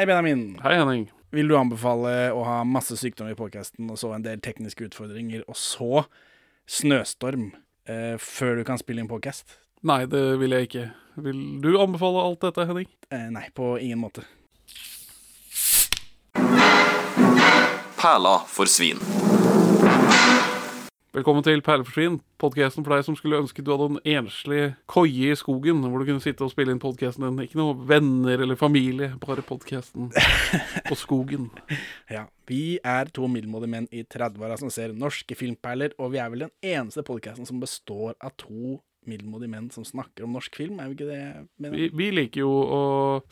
Hei, Benjamin. Hei, Henning. Vil du anbefale å ha masse sykdom i podkasten, og så en del tekniske utfordringer, og så snøstorm eh, før du kan spille inn podkast? Nei, det vil jeg ikke. Vil du anbefale alt dette, Henning? Eh, nei, på ingen måte. Perla for svin. Velkommen til Perleforsvin, podkasten for deg som skulle ønske du hadde en enslig koie i skogen, hvor du kunne sitte og spille inn podkasten din. Ikke noe venner eller familie, bare podkasten og skogen. Ja, Vi er to middelmådige menn i 30-åra som ser norske filmperler, og vi er vel den eneste podkasten som består av to middelmådige menn som snakker om norsk film, er vi ikke det? Vi, vi liker jo å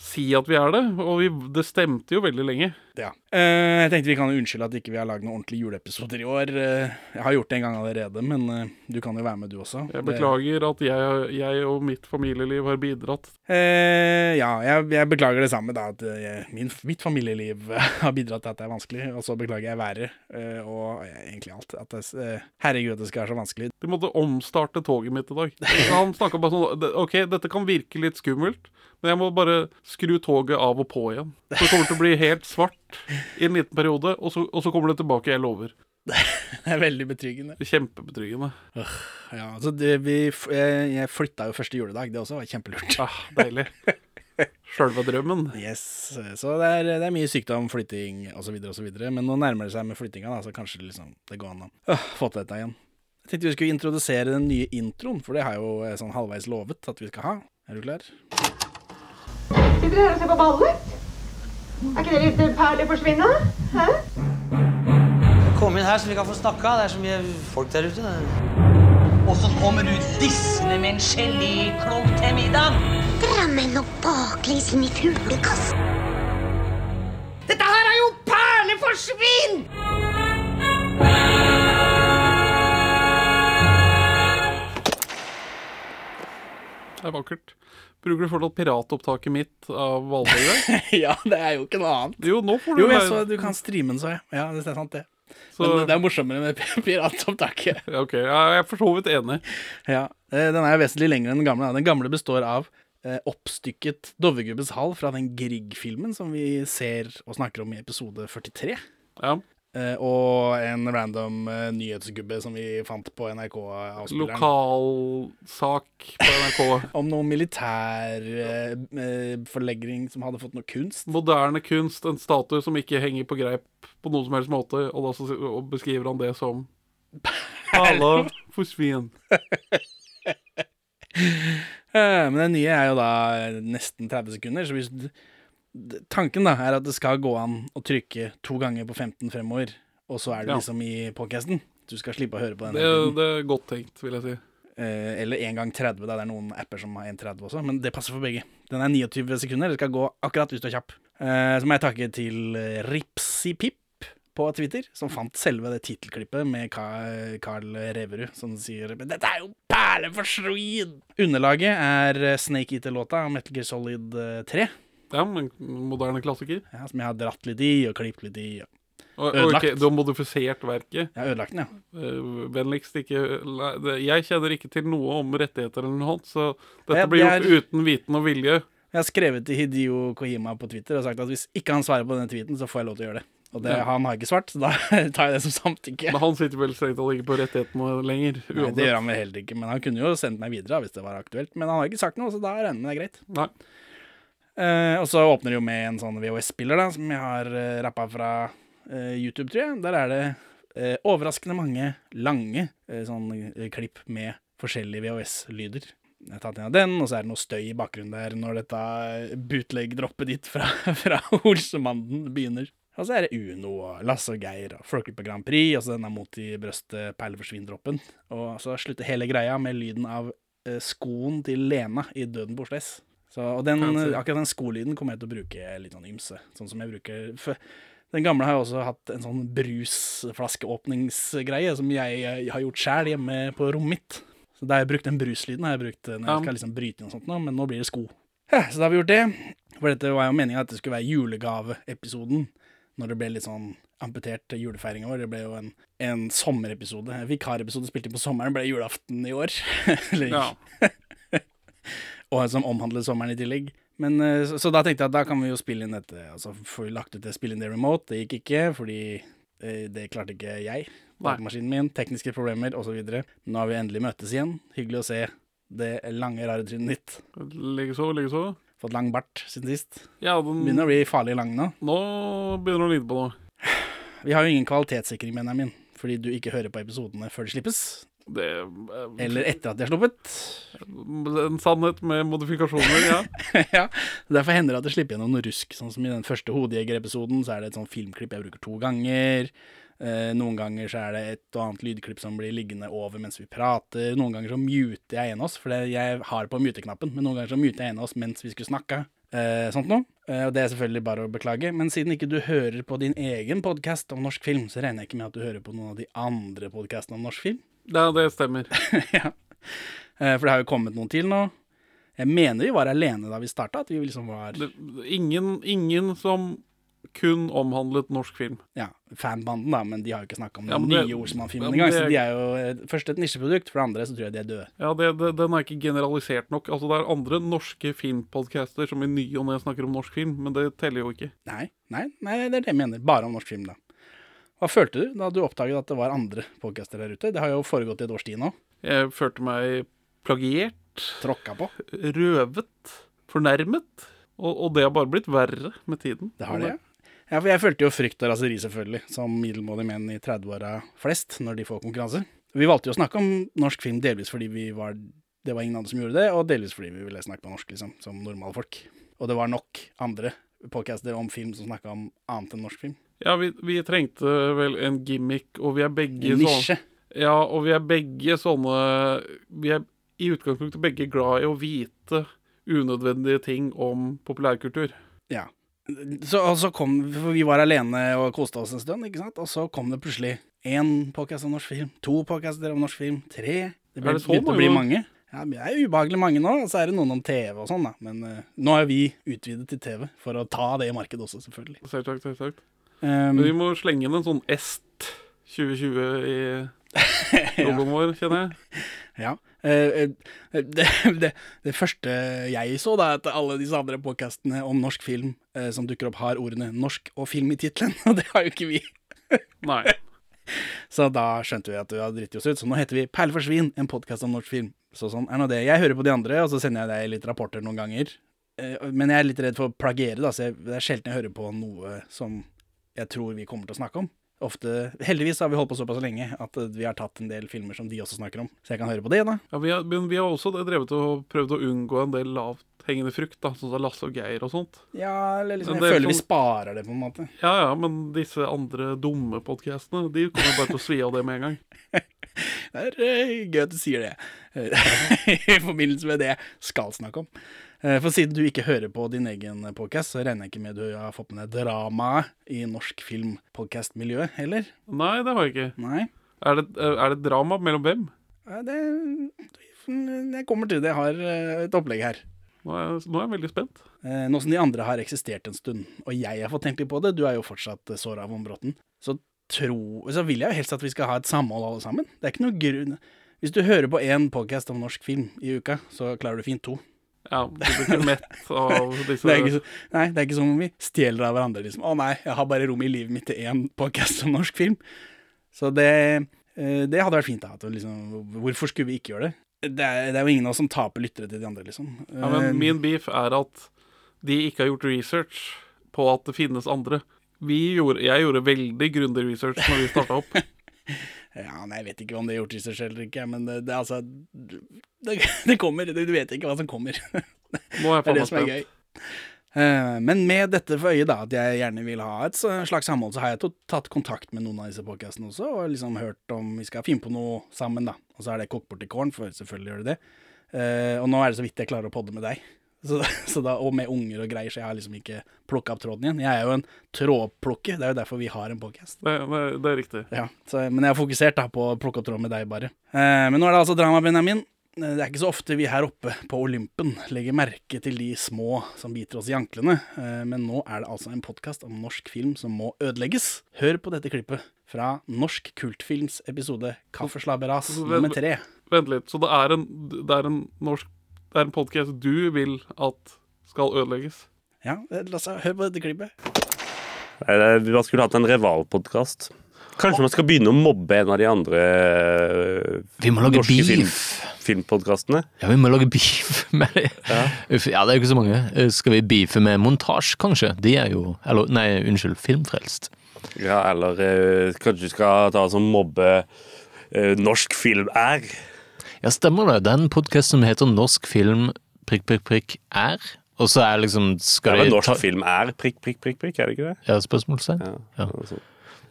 si at vi er det, og vi, det stemte jo veldig lenge. Ja. Uh, jeg tenkte vi kan jo unnskylde at ikke vi har lagd noen ordentlige juleepisoder i år. Uh, jeg har gjort det en gang allerede, men uh, du kan jo være med du også. Jeg Det- beklager at jeg, jeg og mitt familieliv har bidratt. Ja, jeg, jeg beklager det samme, da. At eh, min, mitt familieliv har bidratt til at det er vanskelig. Og så beklager jeg været, og egentlig alt. At det, herregud, det skal være så vanskelig. Du måtte omstarte toget mitt i dag. Han snakka bare sånn OK, dette kan virke litt skummelt, men jeg må bare skru toget av og på igjen. Så det kommer til å bli helt svart i en liten periode, og så, og så kommer det tilbake. Jeg lover. Det er veldig betryggende. Kjempebetryggende. Ja, altså det, vi, jeg, jeg flytta jo første juledag, det også var kjempelurt. Ah, deilig. Sjølve drømmen. Yes, Så det er, det er mye sykdom, flytting osv., osv. Men nå nærmer det seg med flyttinga, da, så kanskje liksom, det går an å få til dette igjen. Jeg tenkte vi skulle introdusere den nye introen, for det har jeg jo sånn halvveis lovet at vi skal ha. Er du klar? Sitter dere her og ser på ballet? Er ikke det litt perler forsvinne? Hæ? Kom inn her så vi kan få snakka. Det er så mye folk der ute. Og så kommer du dissende med en geléklump til middag. Drammen og baklengs inn i fuglekassen. Dette her er jo perleforsvinn! Det er vakkert. Bruker du fortsatt piratopptaket mitt av Valborg? ja, det er jo ikke noe annet. Jo, nå får du Jo, jeg så du kan streame den, så jeg. Ja, det er sant, det. Så- Men det er morsommere med piratopptaket. OK, jeg er for så vidt enig. Ja, eh, Den er jo vesentlig lengre enn den gamle. Den gamle består av eh, oppstykket Dovregubbes hall fra den Grieg-filmen som vi ser og snakker om i episode 43. Ja. Eh, og en random eh, nyhetsgubbe som vi fant på NRK-avspilleren. Lokalsak på NRK. Om noen militær eh, eh, som hadde fått noe kunst. Moderne kunst, en statue som ikke henger på greip på noen som helst måte, og da beskriver han det som Halla, forsvinn. Eh, men den nye er jo da nesten 30 sekunder, så hvis Tanken da er at det skal gå an å trykke to ganger på 15 fremover, og så er du Ja. liksom i podcasten. Du skal slippe å høre på den. Det, det er godt tenkt, vil jeg si. Eh, eller en gang 30, da. Det er noen apper som har 1,30 også, men det passer for begge. Den er 29 sekunder, det skal gå akkurat hvis du er kjapp. Eh, så må jeg takke til eh, Ripsipip på Twitter, som fant selve det tittelklippet med Carl Reverud, som sier Men dette er jo perle for svin! Underlaget er eh, Snake Eater-låta av Metal Gear Solid eh, 3, Ja, men moderne klassiker. ja, som jeg har dratt litt i og klippet litt i. Og Ødelagt. ok, du har modifisert verket. jeg har ødelagt den, ja. Eh, vennligst ikke Jeg kjenner ikke til noe om rettigheter eller noe sånt, så dette Det- blir gjort er- uten viten og vilje. Jeg har skrevet til Hidio Kohima på Twitter og sagt at hvis ikke han svarer på denne tweeten, så får jeg lov til å gjøre det. Og det, Ja. han har ikke svart, så da tar jeg det som samtykke. Men han sitter vel strengt tatt ikke på rettighetene lenger. Nei, det gjør han vel heller ikke, men han kunne jo sendt meg videre hvis det var aktuelt. Men han har ikke sagt noe, så da regner jeg med det er greit. Nei. Eh, og så åpner det jo med en sånn VHS-spiller, da, som jeg har uh, rappa fra eh, YouTube, tror jeg. Der er det eh, overraskende mange lange eh, sånn eh, klipp med forskjellige VHS-lyder. Jeg har tatt inn av den, og så er det noe støy i bakgrunnen der når dette bootleg-droppet ditt fra, fra Olsemannen begynner. Og så er det Uno og Lasse og Geir og Flåklypa Grand Prix, og så denne mot i brøstet perleforsvinn-droppen. Og så slutter hele greia med lyden av eh, skoen til Lena i Døden på Oslo S. Så, og den, akkurat den skolyden kommer jeg til å bruke litt sånn ymse. Sånn som jeg bruker for Den gamle har jo også hatt en sånn brusflaskeåpningsgreie som jeg, jeg har gjort sjæl hjemme på rommet mitt. Så da har jeg brukt den bruslyden har jeg brukt når jeg skal liksom bryte inn og sånt nå, men nå blir det sko. Ja, så da har vi gjort det. For dette var jo meninga at det skulle være julegaveepisoden. Når det ble litt sånn amputert julefeiring i år. Det ble jo en, en sommerepisode. En vikarepisode spilt inn på sommeren ble julaften i år. Eller, Ja. og som omhandler sommeren i tillegg. Men, eh, så, så da tenkte jeg at da kan vi jo spille inn dette. Altså får vi lagt ut det spille inn det remote. Det gikk ikke, fordi eh, det klarte ikke jeg. Datamaskinen min, tekniske problemer osv. Nå har vi endelig møttes igjen. Hyggelig å se det lange, rare trynet ditt. Likeså, likeså. Fått lang bart siden sist. Ja, den, Begynner å bli farlig lang nå. nå begynner det å lide på noe. Vi har jo ingen kvalitetssikring, mener jeg min, fordi du ikke hører på episodene før de slippes. Det er Eller etter at de er sluppet. en sannhet med modifikasjoner, ja. ja, Derfor hender det at det slipper gjennom noe rusk. Sånn som i den første Hodejeger-episoden, så er det et sånt filmklipp jeg bruker to ganger. Eh, noen ganger så er det et og annet lydklipp som blir liggende over mens vi prater. Noen ganger så muter jeg en av oss, for jeg har på mute-knappen. Men noen ganger så muter jeg en av oss mens vi skulle snakke. Eh, sånt noe. Eh, og det er selvfølgelig bare å beklage. Men siden ikke du hører på din egen podkast om norsk film, så regner jeg ikke med at du hører på noen av de andre podkastene om norsk film. Ja. Det stemmer. ja. Eh, For det har jo kommet noen til nå. Jeg mener vi var alene da vi starta. At vi liksom var Det, ingen, ingen som kun omhandlet norsk film. ja, fanbanden, da, men de har jo ikke snakka om Ja, det- nye Olsmann-filmen engang. Så de er jo eh, først et nisjeprodukt, for det andre så tror jeg de er døde. Ja, det, det, Den er ikke generalisert nok. Altså, Det er andre norske filmpodcaster som i ny og ne snakker om norsk film, men det teller jo ikke. Nei, nei, nei, det er det jeg mener. Bare om norsk film, da. Hva følte du da du oppdaget at det var andre podcaster der ute? Det har jo foregått i et års tid nå. Jeg følte meg plagiert, Tråkka på. røvet, fornærmet. Og, og det har bare blitt verre med tiden. Det har det, ja. Ja, for jeg følte jo frykt og raseri, selvfølgelig, som middelmådige menn i 30-åra flest, når de får konkurranse. Vi valgte jo å snakke om norsk film delvis fordi vi var det var ingen andre som gjorde det, og delvis fordi vi ville snakke på norsk, liksom, som normale folk. Og det var nok andre podcaster om film som snakka om annet enn norsk film. Ja, vi, vi trengte vel en gimmick, og vi er begge En sånn nisje. Ja, og vi er begge sånne Vi er i utgangspunktet begge glad i å vite unødvendige ting om populærkultur. Ja. Så, og så kom For vi var alene og koste oss en stund, ikke sant? Og så kom det plutselig én podcast om norsk film, to podcaster om norsk film, tre Det ble, det begynte å bli mange? Mange. men det er ubehagelig mange nå, og så er det noen om TV og sånn, da. Men eh, nå er vi utvidet til TV, for å ta det i markedet også, selvfølgelig. Selvsagt, selvsagt. Um, Men vi må slenge inn en sånn Est 2020 i jobben vår, kjenner jeg. Ja. Eh, eh, det, det, det første jeg så, da, at alle disse andre podkastene om norsk film eh, som dukker opp, har ordene 'norsk' og 'film' i tittelen, og det har jo ikke vi. Nei. Så da skjønte vi at vi hadde dritt oss ut. Så nå heter vi Perle for svin, en podkast om norsk film. Så sånn er nå det. Jeg hører på de andre, og så sender jeg deg litt rapporter noen ganger. Eh, Men jeg er litt redd for å plagiere, da, så det er sjelden jeg hører på noe som jeg tror vi kommer til å snakke om. Ofte, Heldigvis har vi holdt på såpass lenge at eh, vi har tatt en del filmer som de også snakker om. Så jeg kan høre på det, da. Ja, vi har, men vi har også drevet og prøvd å unngå en del lavthengende frukt, da, sånn som Lasse og Geir og sånt. Ja, eller liksom, jeg er føler vi sånn- sparer det, på en måte. Ja ja, men disse andre dumme podkastene, de kommer bare til å svi av det med en gang. Det er eh, gøy at du sier det, i forbindelse med det jeg skal snakke om. Eh, For siden du ikke hører på din egen podcast, så regner jeg ikke med du har fått med deg dramaet i norsk filmpodcast-miljø, heller? Nei, det har jeg ikke. Nei? Er det, er det drama mellom hvem? Det, jeg kommer til det. Jeg har eh, et opplegg her. Nå er, jeg, nå er jeg veldig spent. Eh, Nå som de andre har eksistert en stund, og jeg har fått tenkt litt på det, du er jo fortsatt eh, såra av Vombråten, så, tro, så vil jeg jo helst at vi skal ha et samhold alle sammen. Det er ikke noe grunn Hvis du hører på én podcast om norsk film i uka, så klarer du fint to. Ja, Du blir ikke mett av disse Det er ikke, så, nei, det er ikke som om vi stjeler av hverandre. Liksom. Å nei, jeg har bare rom i livet mitt til én podcast om norsk film. Så det, eh, det hadde vært fint. da, liksom, Hvorfor skulle vi ikke gjøre det? Det er, det er jo ingen av oss som taper lyttere til de andre, liksom. Ja, men Eh, Min beef er at de ikke har gjort research på at det finnes andre. Vi gjorde, jeg gjorde veldig grundig research når vi starta opp. Ja, nei, Jeg vet ikke om det er gjort research eller ikke, men det, det, er altså, det, det kommer. Du vet ikke hva som kommer. Nå er jeg Det er det som er gøy. Eh, Men med dette for øye, da, at jeg gjerne vil ha et slags samhold, så har jeg tatt kontakt med noen av disse podcastene også, og liksom hørt om vi skal finne på noe sammen, da. Og så er det kokt bort i kålen, for selvfølgelig gjør det det. Eh, Og nå er det så vidt jeg klarer å podde med deg. Så, så da, og med unger og greier, så jeg har liksom ikke plukka opp tråden igjen. Jeg er jo en trådplukker, det er jo derfor vi har en podcast. Det, det, det er riktig. Ja, så, men jeg har fokusert da på å plukke opp tråden med deg, bare. Eh, men nå er det altså drama, Benjamin. Eh, Det er ikke så ofte vi her oppe på Olympen legger merke til de små som biter oss i anklene, eh, men nå er det altså en podkast om norsk film som må ødelegges. Hør på dette klippet fra Norsk Kultfilms episode 'Kaffeslabberas' nummer tre. Vent litt. Så det er en, det er en norsk Det er en podkast du vil at skal ødelegges. Ja, la oss høre på dette klippet. Man skulle hatt en rivalpodkast. Kanskje man skal begynne å mobbe en av de andre eh, Vi må lage norske film, filmpodkastene. Ja, vi må lage beef med det. Ja. Ja, det er jo ikke så mange. Eh, Skal vi beefe med montasje, kanskje? De er jo Eller, nei, unnskyld, filmfrelst. Ja, eller eh, kanskje du skal ta og mobbe eh, norsk film er. Ja, stemmer det. Det er en podkast som heter Norsk film prikk, prikk, prikk er. Og så er liksom Skal ja, men norsk ta film er prikk, prikk, prikk, prikk, er det ikke det? Ja, spørsmålstegn? Ja, Ja.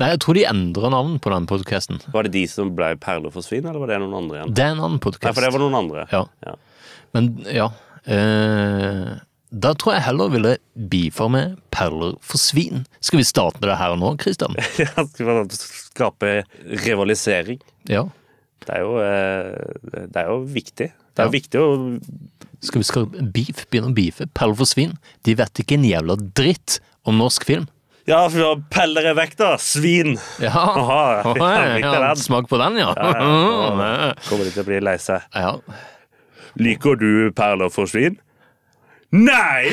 Nei, jeg tror de endra navn på den podkasten. Var det de som ble Perler for svin, eller var det noen andre igjen? Det er en annen Nei, podkast. for det var noen andre. Ja. Ja. Men ja eh, Da tror jeg heller ville bifarme med perler for svin. Skal vi starte det her og nå, Christian? Ja, skal vi skape rivalisering. Ja. Det er jo, eh, det er jo viktig. Det er jo Ja. viktig å Skal vi skal beef, begynne å beefe? Perler for svin? De vet ikke en jævla dritt om norsk film. Ja, for peller er vekk, da! Svin! Ja, Aha, ja, ja smak på den, ja. Ja, ja. Kommer de til å bli lei seg. ja. Liker du perler for svin? Nei!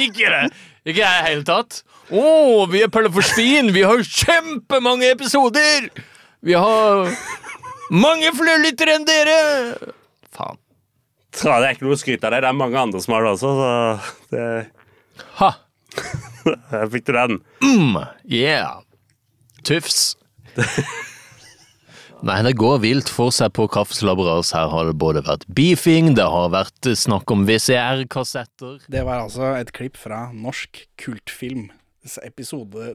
Ikke det! Ikke i det hele tatt. Å, vi er perler for svin! Vi har kjempemange episoder! Vi har mange flere lyttere enn dere! Faen. Tra, det er ikke noe å skryte av det. Det er mange andre som har det også, så det, Ha! Her fikk du den. Mm, yeah. Tufs. Nei, det går vilt for seg på Kaffeslabberas. Her har det både vært beefing, det har vært snakk om VCR-kassetter. Det var altså et klipp fra norsk kultfilm. Episode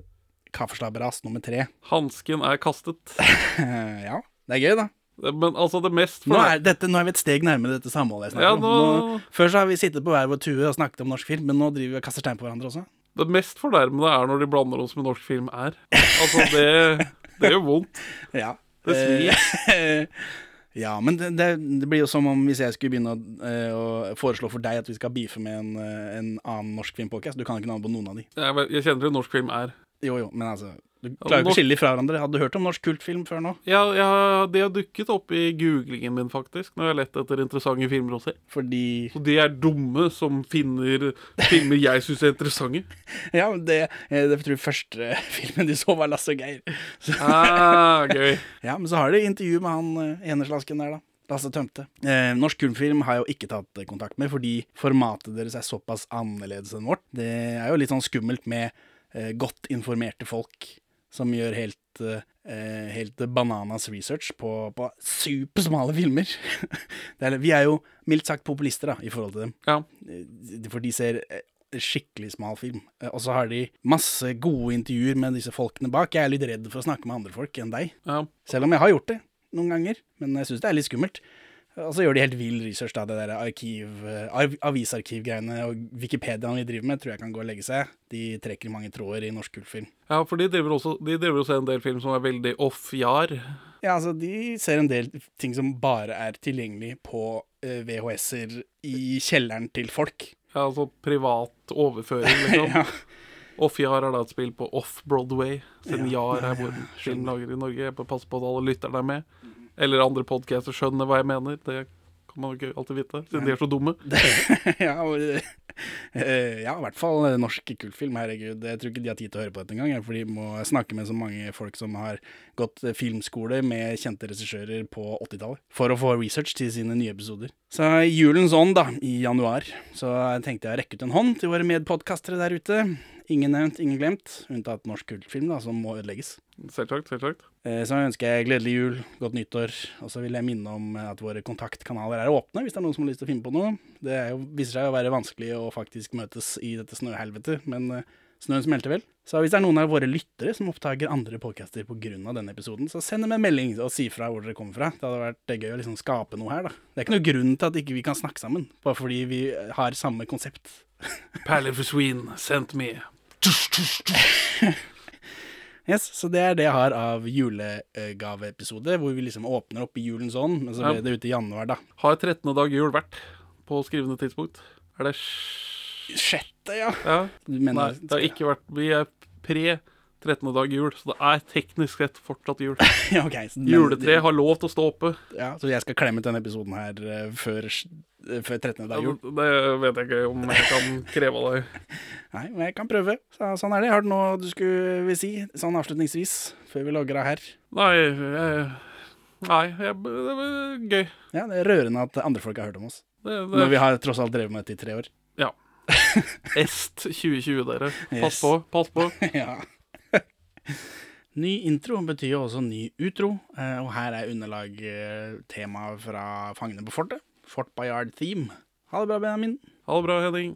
Kaffeslabberas nummer tre. Hansken er kastet. ja, det er gøy, da. Men altså, det mest Nå er, dette, nå er vi et steg nærmere dette samholdet jeg snakker Ja, om. nå- Nå, før så har vi sittet på hver vår tue og snakket om norsk film, men nå driver vi og kaster stein på hverandre også. Det mest fornærmende er når de blander oss med norsk film er. Altså, det, det gjør vondt. Ja. Det svir. ja, men det, det, blir jo som om hvis jeg skulle begynne å, eh, å foreslå for deg at vi skal beefe med en, eh, en annen norsk filmpodkast. Du kan ikke navnet på noen av de. Jeg, jeg kjenner til norsk film er. Jo, jo, men altså Du klarer jo ikke å skille de fra hverandre. Hadde du hørt om norsk kultfilm før nå? Ja, ja, det har dukket opp i googlingen min, faktisk, når jeg har lett etter interessante filmer å se. Fordi Og de er dumme som finner filmer jeg syns er interessante. Ja, men det, eh, det tror jeg første filmen de så, var Lasse og Geir. Så, Ah, gøy. ja, Men så har de intervju med han eneslasken enerslasken der, da. Lasse Tømte. Eh, norsk kultfilm har jeg jo ikke tatt eh, kontakt med, fordi formatet deres er såpass annerledes enn vårt. Det er jo litt sånn skummelt med eh, godt informerte folk som gjør helt, eh, helt bananas research på, på supersmale filmer. det er, vi er jo mildt sagt populister da, i forhold til dem. Ja. Eh, For de ser eh, skikkelig smal film. Eh, Og så har de masse gode intervjuer med disse folkene bak. Jeg er litt redd for å snakke med andre folk enn deg. Ja. Selv om jeg har gjort det noen ganger. Men jeg syns det er litt skummelt. Og så gjør de helt vill research, da. Det der arkiv, eh, avisarkivgreiene og Wikipediaen vi driver med, tror jeg kan gå og legge seg. De trekker mange tråder i norsk kultfilm. ja, for de driver også De driver også en del film som er veldig off-jar. Ja, altså, de ser en del ting som bare er tilgjengelig på eh, VHS-er i kjelleren til folk. Ja, altså privat overføring, liksom. Ja. Off-Jar er da et spill på Off-Broadway, siden Jar er hvor film lager i Norge. Jeg bør passe på at alle lytterne er med. Eller andre podcaster skjønner hva jeg mener. Det kan man jo ikke alltid vite, siden de er så dumme. ja, og, eh, ja, i hvert fall norsk kultfilm. Herregud. Jeg tror ikke de har tid til å høre på dette engang. For de må snakke med så mange folk som har gått filmskole med kjente regissører på 80-tallet. For å få research til sine nye episoder. Så i julens ånd, da, i januar, så tenkte jeg å rekke ut en hånd til våre medpodkastere der ute. Ingen nevnt, ingen glemt. Unntatt norsk kultfilm, da, som må ødelegges. Selvsagt, selvsagt. Eh, Så ønsker jeg gledelig jul, godt nyttår, og så vil jeg minne om at våre kontaktkanaler er åpne hvis det er noen som har lyst til å finne på noe. Det er jo, viser seg å være vanskelig å faktisk møtes i dette snøhelvetet, men eh, snøen smelter vel. Så hvis det er noen av våre lyttere som oppdager andre podcaster pga. denne episoden, så send dem en melding og si fra hvor dere kommer fra. Det hadde vært eh, gøy å liksom skape noe her, da. Det er ikke noe grunn til at ikke vi kan snakke sammen, bare fordi vi har samme konsept. Perler for svin, sendt me. Yes, Så det er det jeg har av julegaveepisode, hvor vi liksom åpner opp i julens ånd, men så Ja. det ute i januar, da. Har 13. dag jul vært på skrivende tidspunkt? Er det sj- Sjette, ja. Ja. Du mener Nei, det har ikke vært Vi er pre 13. dag jul, så det er teknisk sett fortsatt jul. Ja, ok, så den- Juletreet har lov til å stå oppe. Ja, så jeg skal klemme ut denne episoden her uh, før, uh, før 13. dag jul? Det vet jeg ikke om jeg kan kreve av deg. Nei, men jeg kan prøve. Så, sånn er det. Har du noe du skulle vil si, sånn avslutningsvis, før vi logger av her? Nei, jeg, nei jeg, det var gøy. Ja, det er rørende at andre folk har hørt om oss. Det, Når vi har tross alt drevet med dette i tre år. ja. Est 2020, dere. Pass Yes. på, pass på. ja. Ny intro betyr jo også ny utro, eh, og her er underlag temaet tema fra Fangene på fortet. Fort Bayard Theme. Ha det bra, Benjamin. Ha det bra, Henning.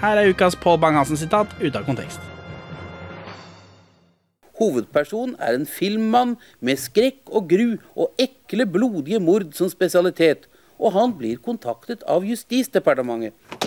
Her er ukas Pål Bang-Hansen-sitat ute av kontekst. Hovedpersonen er en filmmann med skrekk og gru og ekle, blodige mord som spesialitet, og han blir kontaktet av Justisdepartementet.